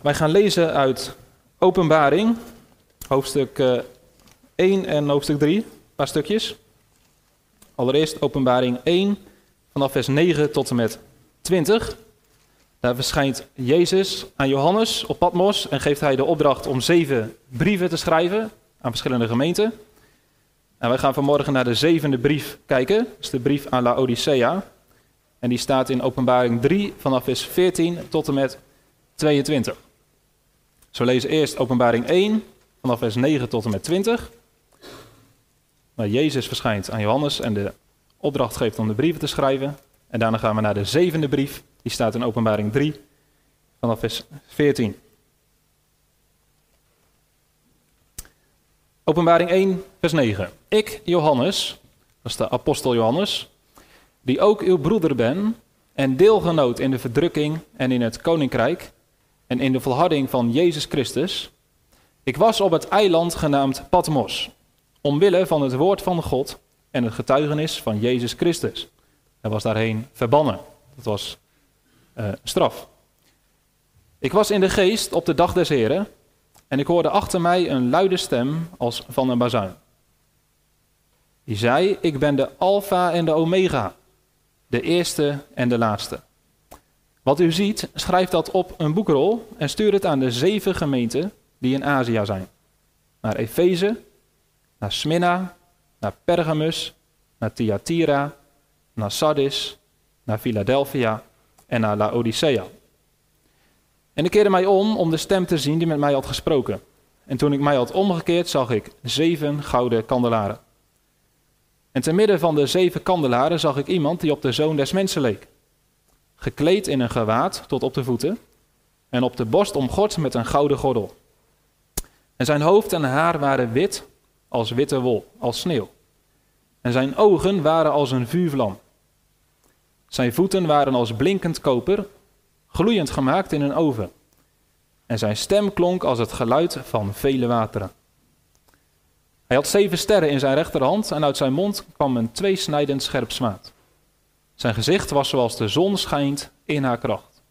Wij gaan lezen uit Openbaring, hoofdstuk eh, 1 en hoofdstuk 3, een paar stukjes. Allereerst Openbaring 1, vanaf vers 9 tot en met 20. Daar verschijnt Jezus aan Johannes op Patmos en geeft hij de opdracht om zeven brieven te schrijven aan verschillende gemeenten. En wij gaan vanmorgen naar de zevende brief kijken, dat is de brief aan Laodicea. En die staat in Openbaring 3 vanaf vers 14 tot en met 22. Zo lezen eerst Openbaring 1 vanaf vers 9 tot en met 20. Waar Jezus verschijnt aan Johannes en de opdracht geeft om de brieven te schrijven. En daarna gaan we naar de zevende brief. Die staat in Openbaring 3 vanaf vers 14. Openbaring 1, vers 9. Ik, Johannes, dat is de apostel Johannes, die ook uw broeder ben en deelgenoot in de verdrukking en in het koninkrijk en in de volharding van Jezus Christus. Ik was op het eiland genaamd Patmos, omwille van het woord van God en het getuigenis van Jezus Christus. Hij was daarheen verbannen. Dat was uh, straf. Ik was in de geest op de dag des Heren en ik hoorde achter mij een luide stem als van een bazuin. Die zei, ik ben de Alpha en de Omega, de eerste en de laatste. Wat u ziet, schrijf dat op een boekrol en stuur het aan de zeven gemeenten die in Azië zijn. Naar Efeze, naar Smyrna, naar Pergamus, naar Thyatira, naar Sardis, naar Philadelphia en naar Laodicea. En ik keerde mij om om de stem te zien die met mij had gesproken. En toen ik mij had omgekeerd, zag ik zeven gouden kandelaren. En te midden van de zeven kandelaren zag ik iemand die op de zoon des mensen leek. Gekleed in een gewaad tot op de voeten en op de borst omgord met een gouden gordel. En zijn hoofd en haar waren wit als witte wol, als sneeuw. En zijn ogen waren als een vuurvlam. Zijn voeten waren als blinkend koper, gloeiend gemaakt in een oven. En zijn stem klonk als het geluid van vele wateren. Hij had zeven sterren in zijn rechterhand en uit zijn mond kwam een tweesnijdend scherp zwaard. Zijn gezicht was zoals de zon schijnt in haar kracht.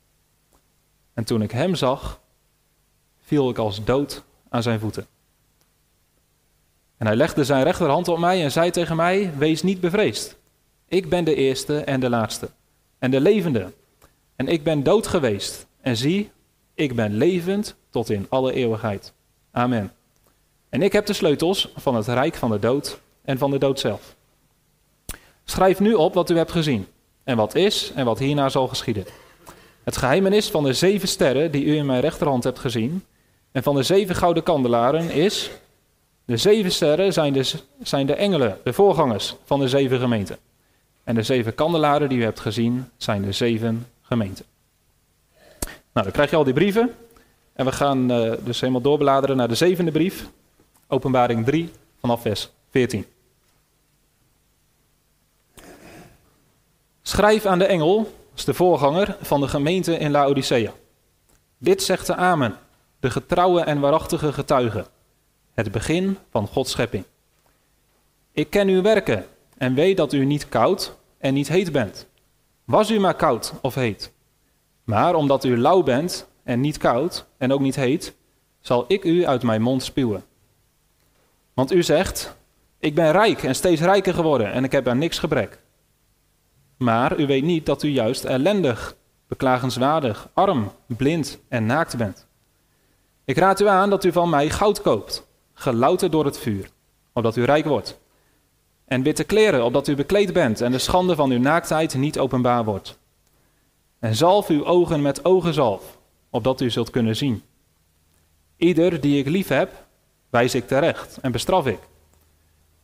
En toen ik hem zag, viel ik als dood aan zijn voeten. En hij legde zijn rechterhand op mij en zei tegen mij: Wees niet bevreesd. Ik ben de eerste en de laatste en de levende. En ik ben dood geweest. En zie, ik ben levend tot in alle eeuwigheid. Amen. En ik heb de sleutels van het rijk van de dood en van de dood zelf. Schrijf nu op wat u hebt gezien, en wat is en wat hierna zal geschieden. Het geheimenis van de zeven sterren die u in mijn rechterhand hebt gezien, en van de zeven gouden kandelaren is. De zeven sterren zijn de, zijn de engelen, de voorgangers van de zeven gemeenten. En de zeven kandelaren die u hebt gezien zijn de zeven gemeenten. Nou, dan krijg je al die brieven. En we gaan uh, dus helemaal doorbladeren naar de zevende brief. Openbaring 3 vanaf vers 14. Schrijf aan de engel, de voorganger van de gemeente in Laodicea. Dit zegt de Amen, de getrouwe en waarachtige getuige, het begin van Gods schepping. Ik ken uw werken en weet dat u niet koud en niet heet bent. Was u maar koud of heet. Maar omdat u lauw bent en niet koud en ook niet heet, zal ik u uit mijn mond spuwen. Want u zegt, ik ben rijk en steeds rijker geworden en ik heb aan niks gebrek. Maar u weet niet dat u juist ellendig, beklagenswaardig, arm, blind en naakt bent. Ik raad u aan dat u van mij goud koopt, gelouterd door het vuur, opdat u rijk wordt. En witte kleren, opdat u bekleed bent en de schande van uw naaktheid niet openbaar wordt. En zalf uw ogen met ogenzalf, opdat u zult kunnen zien. Ieder die ik lief heb, wijs ik terecht en bestraf ik.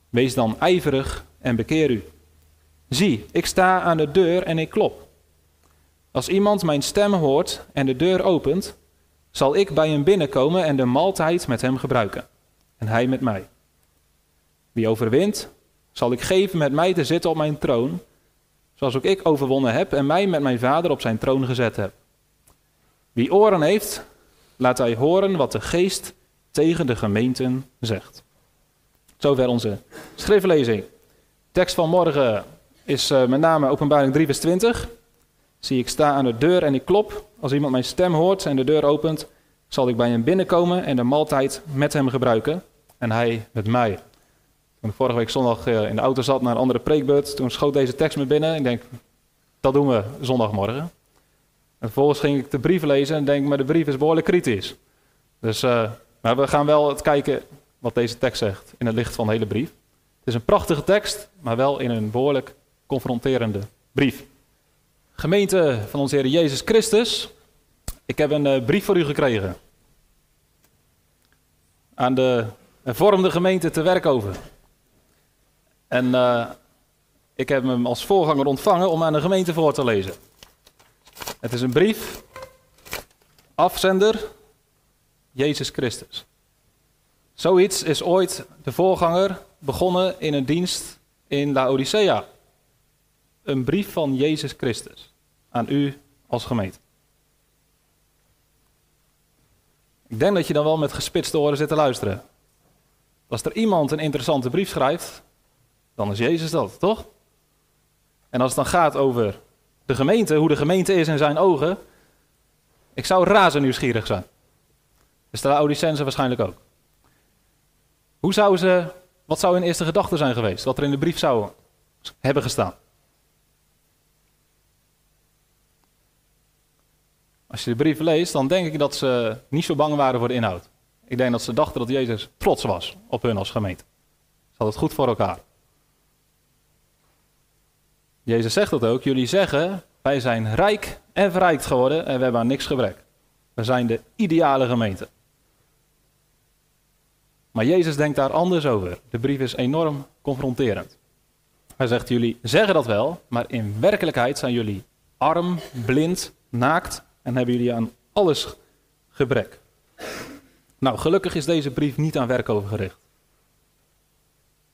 Wees dan ijverig en bekeer u. Zie, ik sta aan de deur en ik klop. Als iemand mijn stem hoort en de deur opent, zal ik bij hem binnenkomen en de maaltijd met hem gebruiken. En hij met mij. Wie overwint, zal ik geven met mij te zitten op mijn troon, zoals ook ik overwonnen heb en mij met mijn vader op zijn troon gezet heb. Wie oren heeft, laat hij horen wat de geest tegen de gemeenten zegt. Zover onze schriftlezing. Tekst van morgen is uh, met name Openbaring 3, vers 20. Zie ik sta aan de deur en ik klop. Als iemand mijn stem hoort en de deur opent, zal ik bij hem binnenkomen en de maaltijd met hem gebruiken en hij met mij. Toen vorige week zondag eh, in de auto zat naar een andere preekbeurt, toen schoot deze tekst me binnen. Ik denk, dat doen we zondagmorgen. En vervolgens ging ik de brief lezen en denk, maar de brief is behoorlijk kritisch. Dus uh, maar we gaan wel het kijken wat deze tekst zegt in het licht van de hele brief. Het is een prachtige tekst, maar wel in een behoorlijk confronterende brief. Gemeente van onze Heer Jezus Christus, ik heb een uh, brief voor u gekregen. Aan de hervormde gemeente te werk over. En uh, ik heb hem als voorganger ontvangen om aan de gemeente voor te lezen. Het is een brief, afzender, Jezus Christus. Zoiets is ooit de voorganger begonnen in een dienst in Laodicea. Een brief van Jezus Christus aan u als gemeente. Ik denk dat je dan wel met gespitste oren zit te luisteren. Als er iemand een interessante brief schrijft, dan is Jezus dat, toch? En als het dan gaat over de gemeente, hoe de gemeente is in zijn ogen, ik zou razend nieuwsgierig zijn. Dus de Laodicense waarschijnlijk ook. Hoe zou ze, wat zou hun eerste gedachte zijn geweest? Wat er in de brief zou hebben gestaan? Als je de brief leest, dan denk ik dat ze niet zo bang waren voor de inhoud. Ik denk dat ze dachten dat Jezus trots was op hun als gemeente. Ze hadden het goed voor elkaar. Jezus zegt dat ook. Jullie zeggen, wij zijn rijk en verrijkt geworden en we hebben aan niks gebrek. We zijn de ideale gemeente. Maar Jezus denkt daar anders over. De brief is enorm confronterend. Hij zegt, jullie zeggen dat wel, maar in werkelijkheid zijn jullie arm, blind, naakt en hebben jullie aan alles gebrek. Nou, gelukkig is deze brief niet aan werk overgericht.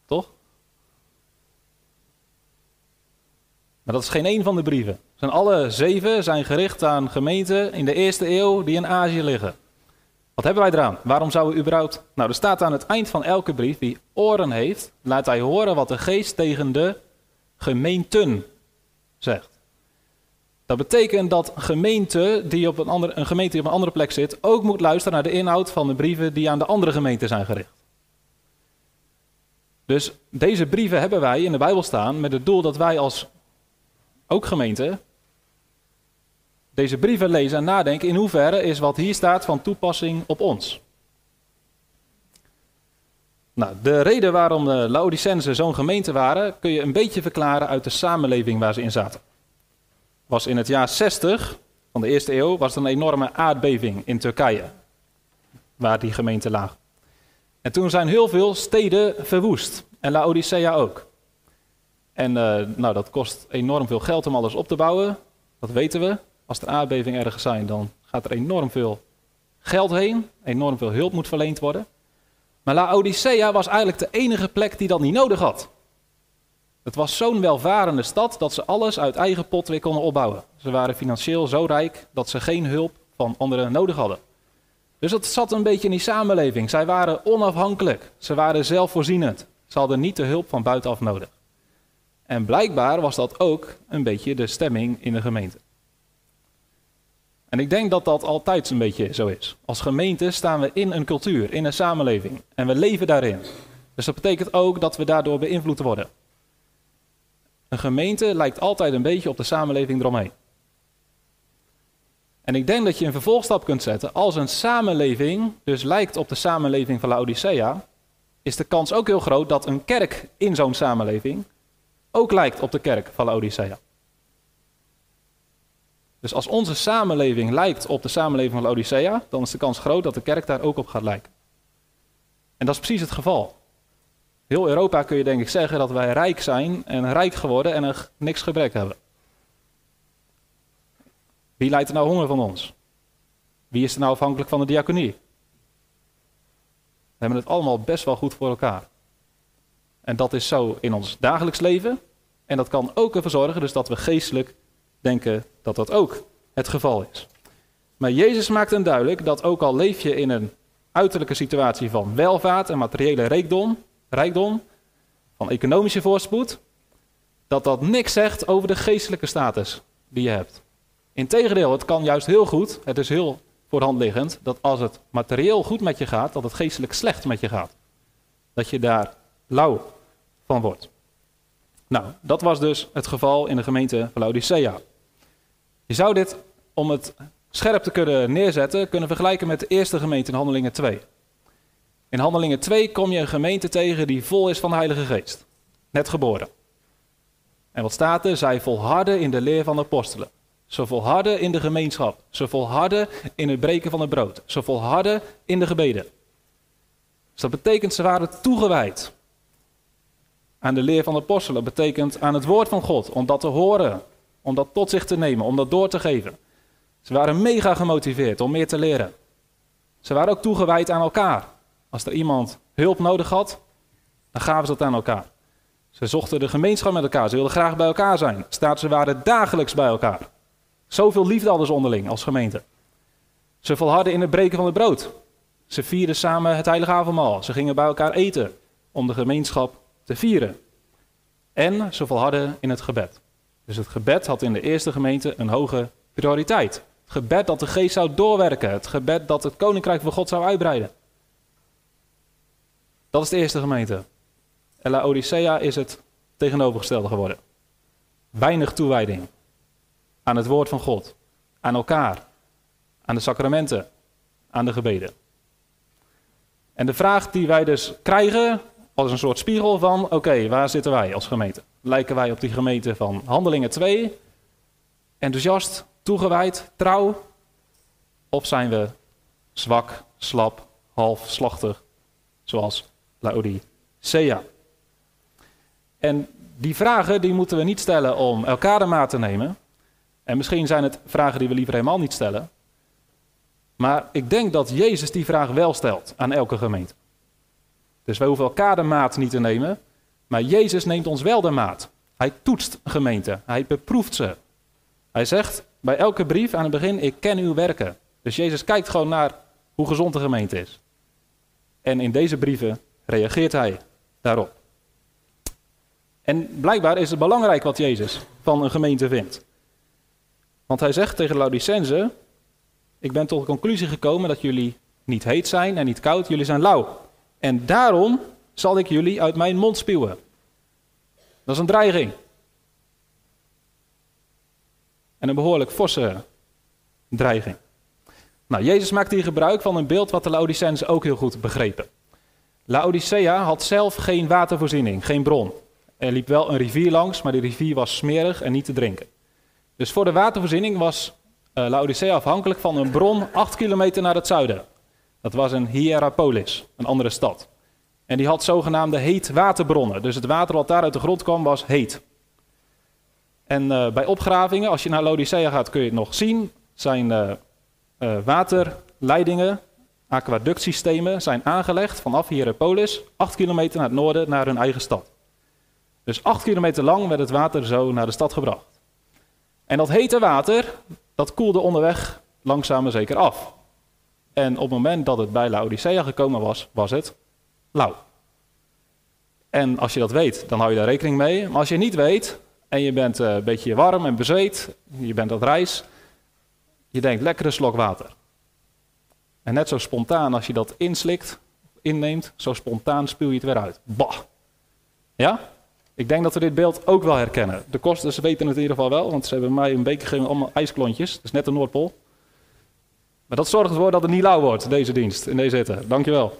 Toch? Maar dat is geen één van de brieven. Zijn alle zeven zijn gericht aan gemeenten in de eerste eeuw die in Azië liggen. Wat hebben wij eraan? Waarom zouden we überhaupt... Nou, er staat aan het eind van elke brief, wie oren heeft, laat hij horen wat de geest tegen de gemeenten zegt. Dat betekent dat gemeente die op een, andere, een gemeente die op een andere plek zit, ook moet luisteren naar de inhoud van de brieven die aan de andere gemeenten zijn gericht. Dus deze brieven hebben wij in de Bijbel staan met het doel dat wij als ook gemeente deze brieven lezen en nadenken in hoeverre is wat hier staat van toepassing op ons. Nou, de reden waarom de Laodicensen zo'n gemeente waren, kun je een beetje verklaren uit de samenleving waar ze in zaten. Was in het jaar 60 van de eerste eeuw was er een enorme aardbeving in Turkije, waar die gemeente lag. En toen zijn heel veel steden verwoest, en Laodicea ook. En uh, nou, dat kost enorm veel geld om alles op te bouwen, dat weten we. Als er aardbevingen ergens zijn, dan gaat er enorm veel geld heen, enorm veel hulp moet verleend worden. Maar Laodicea was eigenlijk de enige plek die dat niet nodig had. Het was zo'n welvarende stad dat ze alles uit eigen pot weer konden opbouwen. Ze waren financieel zo rijk dat ze geen hulp van anderen nodig hadden. Dus dat zat een beetje in die samenleving. Zij waren onafhankelijk. Ze waren zelfvoorzienend. Ze hadden niet de hulp van buitenaf nodig. En blijkbaar was dat ook een beetje de stemming in de gemeente. En ik denk dat dat altijd een beetje zo is. Als gemeente staan we in een cultuur, in een samenleving. En we leven daarin. Dus dat betekent ook dat we daardoor beïnvloed worden. Een gemeente lijkt altijd een beetje op de samenleving eromheen. En ik denk dat je een vervolgstap kunt zetten. Als een samenleving dus lijkt op de samenleving van Laodicea, is de kans ook heel groot dat een kerk in zo'n samenleving ook lijkt op de kerk van Laodicea. Dus als onze samenleving lijkt op de samenleving van Laodicea, dan is de kans groot dat de kerk daar ook op gaat lijken. En dat is precies het geval. Heel Europa kun je denk ik zeggen dat wij rijk zijn en rijk geworden en er niks gebrek hebben. Wie lijdt er nou honger van ons? Wie is er nou afhankelijk van de diaconie? We hebben het allemaal best wel goed voor elkaar. En dat is zo in ons dagelijks leven. En dat kan ook ervoor zorgen dus dat we geestelijk denken dat dat ook het geval is. Maar Jezus maakt hem duidelijk dat ook al leef je in een uiterlijke situatie van welvaart en materiële rijkdom, rijkdom van economische voorspoed, dat dat niks zegt over de geestelijke status die je hebt. Integendeel, het kan juist heel goed, het is heel voor liggend dat als het materieel goed met je gaat, dat het geestelijk slecht met je gaat. Dat je daar lauw van wordt. Nou, dat was dus het geval in de gemeente Laodicea. Je zou dit, om het scherp te kunnen neerzetten, kunnen vergelijken met de eerste gemeente in Handelingen 2. In Handelingen 2 kom je een gemeente tegen die vol is van de Heilige Geest. Net geboren. En wat staat er? Zij volharden in de leer van de apostelen. Ze volharden in de gemeenschap. Ze volharden in het breken van het brood. Ze volharden in de gebeden. Dus dat betekent ze waren toegewijd aan de leer van de apostelen. Dat betekent aan het woord van God. Om dat te horen. Om dat tot zich te nemen. Om dat door te geven. Ze waren mega gemotiveerd om meer te leren. Ze waren ook toegewijd aan elkaar. Als er iemand hulp nodig had, dan gaven ze dat aan elkaar. Ze zochten de gemeenschap met elkaar. Ze wilden graag bij elkaar zijn. Staat, ze waren dagelijks bij elkaar. Zoveel liefde hadden ze onderling als gemeente. Ze volharden in het breken van het brood. Ze vierden samen het heilige avondmaal. Ze gingen bij elkaar eten om de gemeenschap te vieren. En ze volharden in het gebed. Dus het gebed had in de eerste gemeente een hoge prioriteit. Het gebed dat de geest zou doorwerken. Het gebed dat het koninkrijk van God zou uitbreiden. Dat is de eerste gemeente. En Laodicea is het tegenovergestelde geworden. Weinig toewijding aan het woord van God, aan elkaar, aan de sacramenten, aan de gebeden. En de vraag die wij dus krijgen als een soort spiegel van, oké, waar zitten wij als gemeente? Lijken wij op die gemeente van Handelingen 2, enthousiast, toegewijd, trouw? Of zijn we zwak, slap, halfslachtig, zoals Laodicea? En die vragen die moeten we niet stellen om elkaar de maat te nemen. En misschien zijn het vragen die we liever helemaal niet stellen. Maar ik denk dat Jezus die vraag wel stelt aan elke gemeente. Dus wij hoeven elkaar de maat niet te nemen. Maar Jezus neemt ons wel de maat. Hij toetst gemeenten. Hij beproeft ze. Hij zegt bij elke brief aan het begin: Ik ken uw werken. Dus Jezus kijkt gewoon naar hoe gezond de gemeente is. En in deze brieven reageert hij daarop. En blijkbaar is het belangrijk wat Jezus van een gemeente vindt. Want hij zegt tegen Laodicense: Ik ben tot de conclusie gekomen dat jullie niet heet zijn en niet koud, jullie zijn lauw. En daarom zal ik jullie uit mijn mond spuwen. Dat is een dreiging. En een behoorlijk forse dreiging. Nou, Jezus maakt hier gebruik van een beeld wat de Laodicense ook heel goed begrepen. Laodicea had zelf geen watervoorziening, geen bron. Er liep wel een rivier langs, maar die rivier was smerig en niet te drinken. Dus voor de watervoorziening was uh, Laodicea afhankelijk van een bron 8 kilometer naar het zuiden. Dat was een Hierapolis, een andere stad. En die had zogenaamde heetwaterbronnen. Dus het water wat daar uit de grond kwam was heet. En uh, bij opgravingen, als je naar Laodicea gaat, kun je het nog zien. Zijn uh, waterleidingen, aquaductsystemen zijn aangelegd vanaf Hierapolis, 8 kilometer naar het noorden, naar hun eigen stad. Dus 8 kilometer lang werd het water zo naar de stad gebracht. En dat hete water, dat koelde onderweg langzaam maar zeker af. En op het moment dat het bij Laodicea gekomen was, was het lauw. En als je dat weet, dan hou je daar rekening mee. Maar als je niet weet en je bent eh, een beetje warm en bezweet, je bent op reis, je denkt lekkere slok water. En net zo spontaan als je dat inslikt, inneemt, zo spontaan spuw je het weer uit. Bah. Ja? Ik denk dat we dit beeld ook wel herkennen. De kosters weten het in ieder geval wel, want ze hebben mij een beker gegeven allemaal ijsklontjes. Dat is net de Noordpool. Maar dat zorgt ervoor dat het niet lauw wordt, deze dienst, in deze hitte. Dankjewel.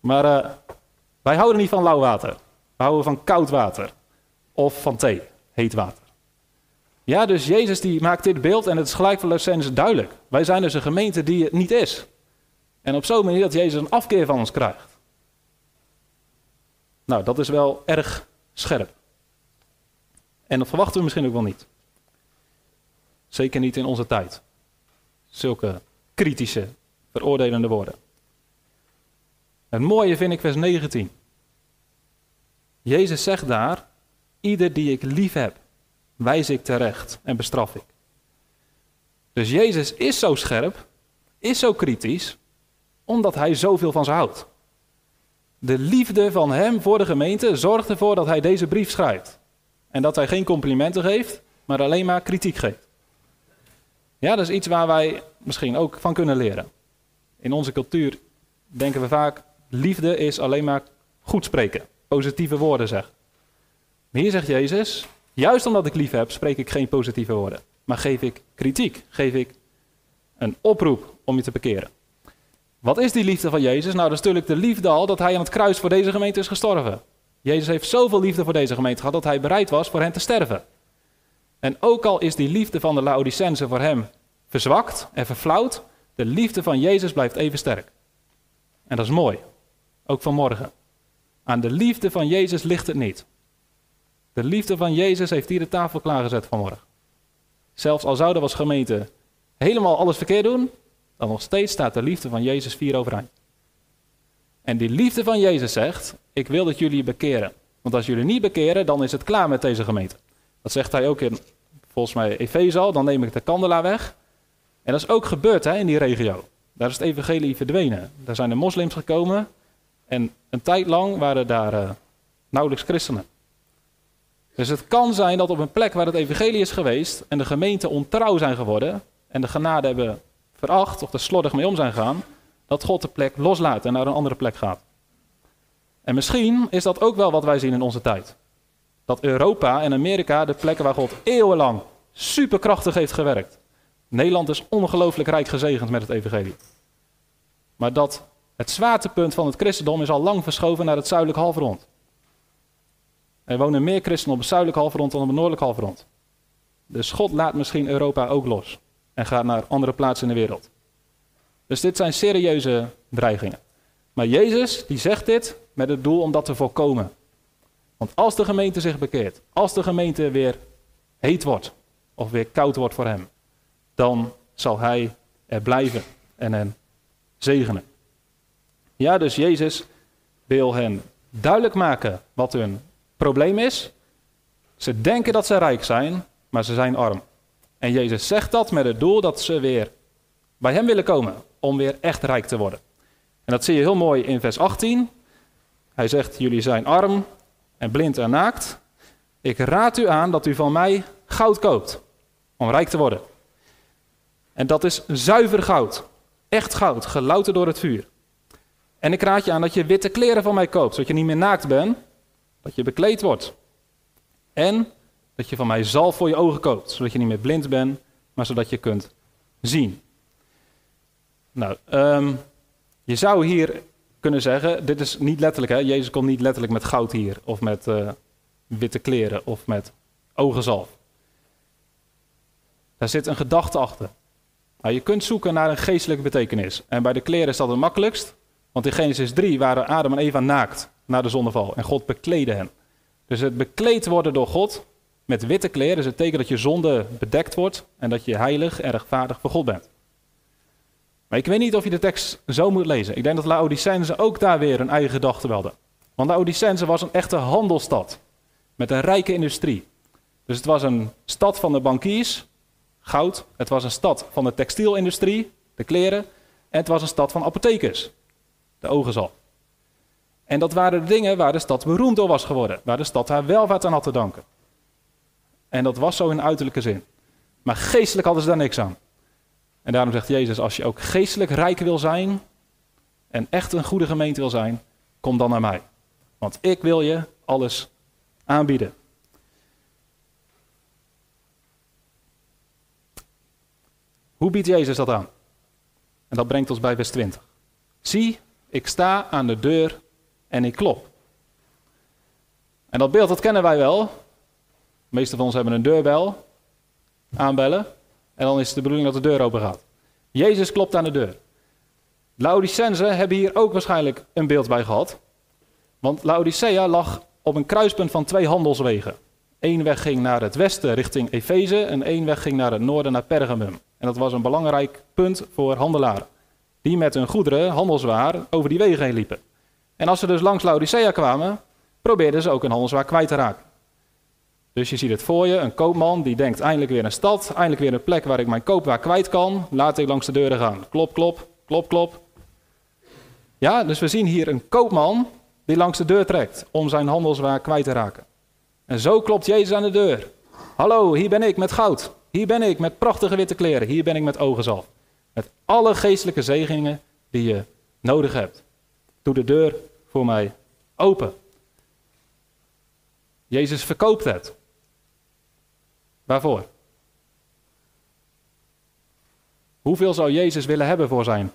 Maar uh, wij houden niet van lauw water. We houden van koud water. Of van thee, heet water. Ja, dus Jezus die maakt dit beeld en het is gelijk voor Lucens duidelijk. Wij zijn dus een gemeente die het niet is. En op zo'n manier dat Jezus een afkeer van ons krijgt. Nou, dat is wel erg scherp. En dat verwachten we misschien ook wel niet. Zeker niet in onze tijd. Zulke kritische, veroordelende woorden. Het mooie vind ik vers 19. Jezus zegt daar: Ieder die ik lief heb, wijs ik terecht en bestraf ik. Dus Jezus is zo scherp, is zo kritisch, omdat hij zoveel van ze houdt. De liefde van hem voor de gemeente zorgt ervoor dat hij deze brief schrijft. En dat hij geen complimenten geeft, maar alleen maar kritiek geeft. Ja, dat is iets waar wij misschien ook van kunnen leren. In onze cultuur denken we vaak, liefde is alleen maar goed spreken, positieve woorden zeggen. Maar hier zegt Jezus, juist omdat ik lief heb, spreek ik geen positieve woorden. Maar geef ik kritiek, geef ik een oproep om je te bekeren. Wat is die liefde van Jezus? Nou, dat is natuurlijk de liefde al dat hij aan het kruis voor deze gemeente is gestorven. Jezus heeft zoveel liefde voor deze gemeente gehad dat hij bereid was voor hen te sterven. En ook al is die liefde van de Laodicense voor hem verzwakt en verflauwd, de liefde van Jezus blijft even sterk. En dat is mooi, ook vanmorgen. Aan de liefde van Jezus ligt het niet. De liefde van Jezus heeft hier de tafel klaargezet vanmorgen. Zelfs al zouden we als gemeente helemaal alles verkeerd doen, dan nog steeds staat de liefde van Jezus vier overeind. En die liefde van Jezus zegt, ik wil dat jullie bekeren. Want als jullie niet bekeren, dan is het klaar met deze gemeente. Dat zegt hij ook in, volgens mij, Efeze al, dan neem ik de kandelaar weg. En dat is ook gebeurd hè, in die regio. Daar is het evangelie verdwenen. Daar zijn de moslims gekomen en een tijd lang waren daar uh, nauwelijks christenen. Dus het kan zijn dat op een plek waar het evangelie is geweest en de gemeente ontrouw zijn geworden en de genade hebben veracht of er slordig mee om zijn gegaan, dat God de plek loslaat en naar een andere plek gaat. En misschien is dat ook wel wat wij zien in onze tijd. Dat Europa en Amerika de plekken waar God eeuwenlang superkrachtig heeft gewerkt. Nederland is ongelooflijk rijk gezegend met het evangelie. Maar dat het zwaartepunt van het christendom is al lang verschoven naar het zuidelijk halfrond. Er wonen meer christenen op het zuidelijk halfrond dan op het noordelijk halfrond. Dus God laat misschien Europa ook los en gaat naar andere plaatsen in de wereld. Dus dit zijn serieuze dreigingen. Maar Jezus die zegt dit met het doel om dat te voorkomen. Want als de gemeente zich bekeert, als de gemeente weer heet wordt of weer koud wordt voor hem, dan zal hij er blijven en hen zegenen. Ja, dus Jezus wil hen duidelijk maken wat hun probleem is. Ze denken dat ze rijk zijn, maar ze zijn arm. En Jezus zegt dat met het doel dat ze weer bij hem willen komen om weer echt rijk te worden. En dat zie je heel mooi in vers 18. Hij zegt: Jullie zijn arm en blind en naakt. Ik raad u aan dat u van mij goud koopt om rijk te worden. En dat is zuiver goud, echt goud, gelouterd door het vuur. En ik raad je aan dat je witte kleren van mij koopt, zodat je niet meer naakt bent, dat je bekleed wordt. En dat je van mij zalf voor je ogen koopt, zodat je niet meer blind bent, maar zodat je kunt zien. Nou, ehm, je zou hier kunnen zeggen, dit is niet letterlijk, hè? Jezus komt niet letterlijk met goud hier, of met uh, witte kleren, of met ogenzalf. Daar zit een gedachte achter. Nou, je kunt zoeken naar een geestelijke betekenis. En bij de kleren is dat het makkelijkst, want in Genesis 3 waren Adam en Eva naakt na de zonneval en God bekleedde hen. Dus het bekleed worden door God met witte kleren is het teken dat je zonde bedekt wordt en dat je heilig en rechtvaardig voor God bent. Maar ik weet niet of je de tekst zo moet lezen. Ik denk dat Laodicense ook daar weer een eigen gedachte hadden. Want Laodicense was een echte handelsstad met een rijke industrie. Dus het was een stad van de bankiers, goud. Het was een stad van de textielindustrie, de kleren. En het was een stad van apothekers, de ogenzal. En dat waren de dingen waar de stad beroemd door was geworden, waar de stad haar welvaart aan had te danken. En dat was zo in uiterlijke zin. Maar geestelijk hadden ze daar niks aan. En daarom zegt Jezus, als je ook geestelijk rijk wil zijn en echt een goede gemeente wil zijn, kom dan naar mij. Want ik wil je alles aanbieden. Hoe biedt Jezus dat aan? En dat brengt ons bij vers 20. Zie, ik sta aan de deur en ik klop. En dat beeld dat kennen wij wel. De meeste van ons hebben een deurbel. Aanbellen. En dan is het de bedoeling dat de deur open gaat. Jezus klopt aan de deur. Laodicense hebben hier ook waarschijnlijk een beeld bij gehad. Want Laodicea lag op een kruispunt van twee handelswegen. Eén weg ging naar het westen richting Efeze en één weg ging naar het noorden naar Pergamum. En dat was een belangrijk punt voor handelaren. Die met hun goederen, handelswaar, over die wegen heen liepen. En als ze dus langs Laodicea kwamen, probeerden ze ook een handelswaar kwijt te raken. Dus je ziet het voor je, een koopman die denkt eindelijk weer een stad, eindelijk weer een plek waar ik mijn koopwaar kwijt kan. Laat ik langs de deuren gaan. Klop, klop, klop, klop. Ja, dus we zien hier een koopman die langs de deur trekt om zijn handelswaar kwijt te raken. En zo klopt Jezus aan de deur. Hallo, hier ben ik met goud. Hier ben ik met prachtige witte kleren. Hier ben ik met ogenzalf. Met alle geestelijke zegeningen die je nodig hebt. Doe de deur voor mij open. Jezus verkoopt het. Waarvoor? Hoeveel zou Jezus willen hebben voor zijn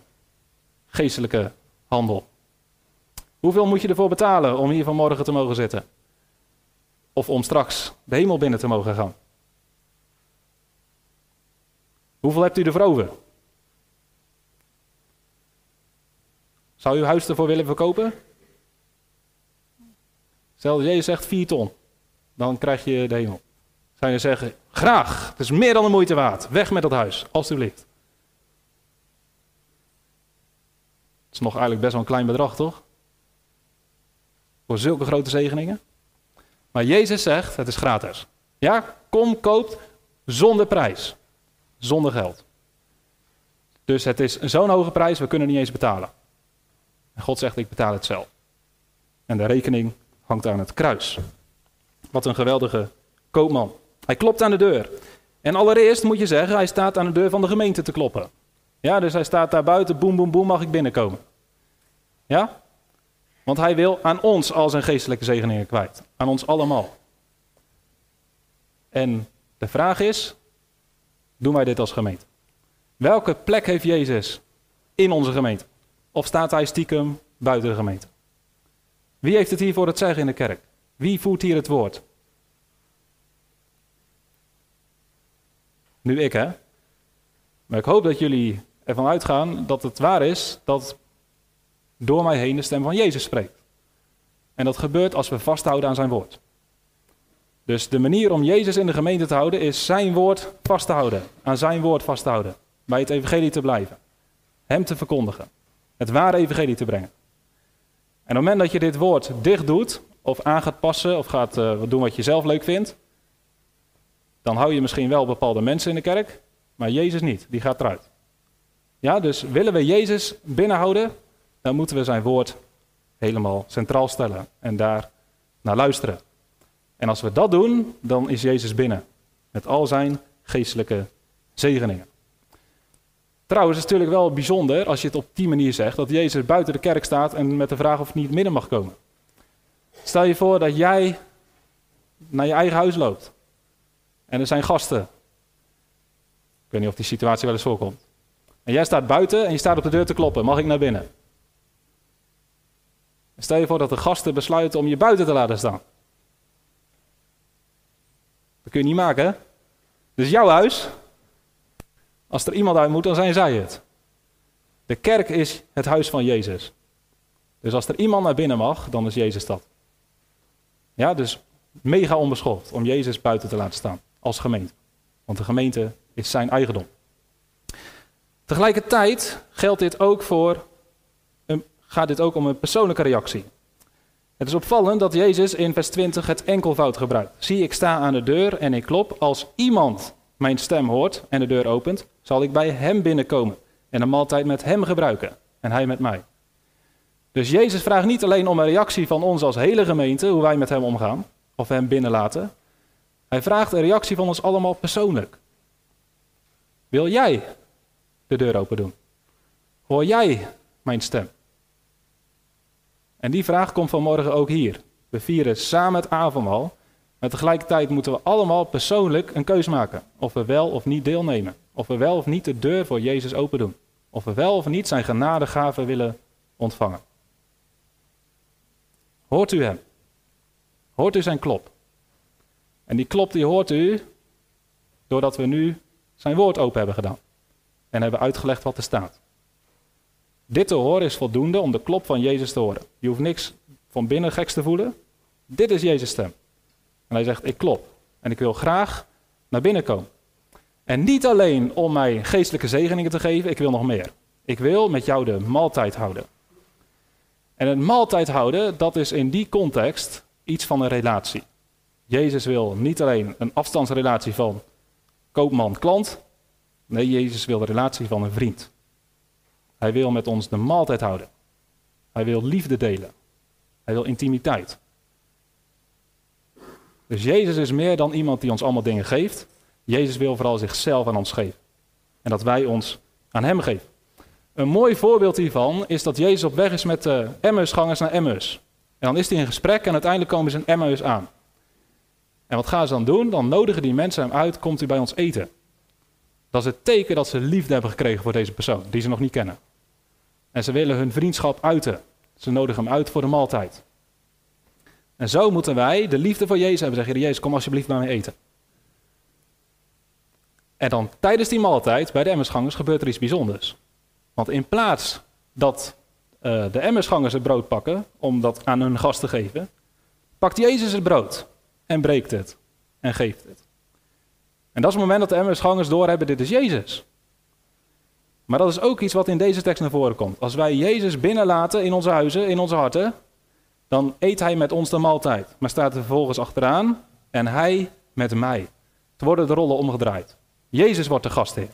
geestelijke handel? Hoeveel moet je ervoor betalen om hier vanmorgen te mogen zitten? Of om straks de hemel binnen te mogen gaan? Hoeveel hebt u ervoor over? Zou u uw huis ervoor willen verkopen? Stel, Jezus zegt 4 ton, dan krijg je de hemel. Zou je zeggen, graag, het is meer dan de moeite waard. Weg met dat huis, alstublieft. Het is nog eigenlijk best wel een klein bedrag, toch? Voor zulke grote zegeningen. Maar Jezus zegt, het is gratis. Ja, kom, koopt zonder prijs. Zonder geld. Dus het is zo'n hoge prijs, we kunnen niet eens betalen. En God zegt, ik betaal het zelf. En de rekening hangt aan het kruis. Wat een geweldige koopman. Hij klopt aan de deur. En allereerst moet je zeggen, hij staat aan de deur van de gemeente te kloppen. Ja, dus hij staat daar buiten, boem, boem, boem, mag ik binnenkomen. Ja? Want hij wil aan ons al zijn geestelijke zegeningen kwijt. Aan ons allemaal. En de vraag is, doen wij dit als gemeente? Welke plek heeft Jezus in onze gemeente? Of staat hij stiekem buiten de gemeente? Wie heeft het hier voor het zeggen in de kerk? Wie voert hier het woord? Nu ik, hè? Maar ik hoop dat jullie ervan uitgaan dat het waar is dat door mij heen de stem van Jezus spreekt. En dat gebeurt als we vasthouden aan zijn woord. Dus de manier om Jezus in de gemeente te houden is zijn woord vast te houden. Aan zijn woord vast te houden. Bij het evangelie te blijven. Hem te verkondigen. Het ware evangelie te brengen. En op het moment dat je dit woord dicht doet, of aan gaat passen, of gaat uh, doen wat je zelf leuk vindt, dan hou je misschien wel bepaalde mensen in de kerk, maar Jezus niet, die gaat eruit. Ja, dus willen we Jezus binnenhouden, dan moeten we zijn woord helemaal centraal stellen en daar naar luisteren. En als we dat doen, dan is Jezus binnen. Met al zijn geestelijke zegeningen. Trouwens, het is natuurlijk wel bijzonder als je het op die manier zegt, dat Jezus buiten de kerk staat en met de vraag of hij niet midden mag komen. Stel je voor dat jij naar je eigen huis loopt en er zijn gasten. Ik weet niet of die situatie wel eens voorkomt. En jij staat buiten en je staat op de deur te kloppen. Mag ik naar binnen? Stel je voor dat de gasten besluiten om je buiten te laten staan. Dat kun je niet maken? Dus jouw huis. Als er iemand uit moet, dan zijn zij het. De kerk is het huis van Jezus. Dus als er iemand naar binnen mag, dan is Jezus dat. Ja, dus mega onbeschoft om Jezus buiten te laten staan als gemeente. Want de gemeente is zijn eigendom. Tegelijkertijd geldt dit ook voor gaat dit ook om een persoonlijke reactie. Het is opvallend dat Jezus in vers 20 het enkelvoud gebruikt. Zie, ik sta aan de deur en ik klop. Als iemand mijn stem hoort en de deur opent, zal ik bij hem binnenkomen en een maaltijd met hem gebruiken en hij met mij. Dus Jezus vraagt niet alleen om een reactie van ons als hele gemeente, hoe wij met hem omgaan of hem binnenlaten. Hij vraagt een reactie van ons allemaal persoonlijk. Wil jij de deur open doen? Hoor jij mijn stem? En die vraag komt vanmorgen ook hier. We vieren samen het avondmaal, maar tegelijkertijd moeten we allemaal persoonlijk een keus maken. Of we wel of niet deelnemen. Of we wel of niet de deur voor Jezus open doen. Of we wel of niet zijn genadegaven willen ontvangen. Hoort u hem? Hoort u zijn klop? En die klop die hoort u doordat we nu zijn woord open hebben gedaan. En hebben uitgelegd wat er staat. Dit te horen is voldoende om de klop van Jezus te horen. Je hoeft niks van binnen geks te voelen. Dit is Jezus' stem. En hij zegt, ik klop. En ik wil graag naar binnen komen. En niet alleen om mij geestelijke zegeningen te geven, ik wil nog meer. Ik wil met jou de maaltijd houden. En het maaltijd houden, dat is in die context iets van een relatie. Jezus wil niet alleen een afstandsrelatie van koopman-klant. Nee, Jezus wil de relatie van een vriend. Hij wil met ons de maaltijd houden. Hij wil liefde delen. Hij wil intimiteit. Dus Jezus is meer dan iemand die ons allemaal dingen geeft. Jezus wil vooral zichzelf aan ons geven. En dat wij ons aan hem geven. Een mooi voorbeeld hiervan is dat Jezus op weg is met de Emmausgangers naar Emmaus. En dan is hij in gesprek en uiteindelijk komen ze in Emmaus aan. En wat gaan ze dan doen? Dan nodigen die mensen hem uit, komt u bij ons eten. Dat is het teken dat ze liefde hebben gekregen voor deze persoon, die ze nog niet kennen. En ze willen hun vriendschap uiten. Ze nodigen hem uit voor de maaltijd. En zo moeten wij de liefde voor Jezus hebben. Zeggen, Jezus, kom alsjeblieft bij mij eten. En dan tijdens die maaltijd, bij de emmersgangers, gebeurt er iets bijzonders. Want in plaats dat uh, de emmersgangers het brood pakken, om dat aan hun gast te geven, pakt Jezus het brood en breekt het en geeft het. En dat is het moment dat de emmersgangers doorhebben, dit is Jezus. Maar dat is ook iets wat in deze tekst naar voren komt. Als wij Jezus binnenlaten in onze huizen, in onze harten, dan eet hij met ons de maaltijd. Maar staat er vervolgens achteraan en hij met mij. Het worden de rollen omgedraaid. Jezus wordt de gastheer.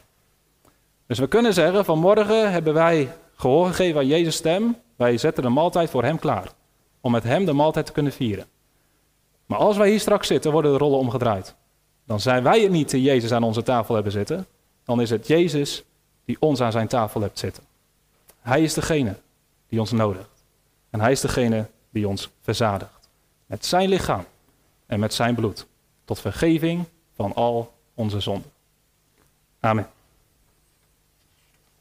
Dus we kunnen zeggen, vanmorgen hebben wij gehoor gegeven aan Jezus' stem. Wij zetten de maaltijd voor hem klaar. Om met hem de maaltijd te kunnen vieren. Maar als wij hier straks zitten, worden de rollen omgedraaid. Dan zijn wij het niet die Jezus aan onze tafel hebben zitten. Dan is het Jezus die ons aan zijn tafel hebt zitten. Hij is degene die ons nodigt. En hij is degene die ons verzadigt. Met zijn lichaam en met zijn bloed. Tot vergeving van al onze zonden. Amen.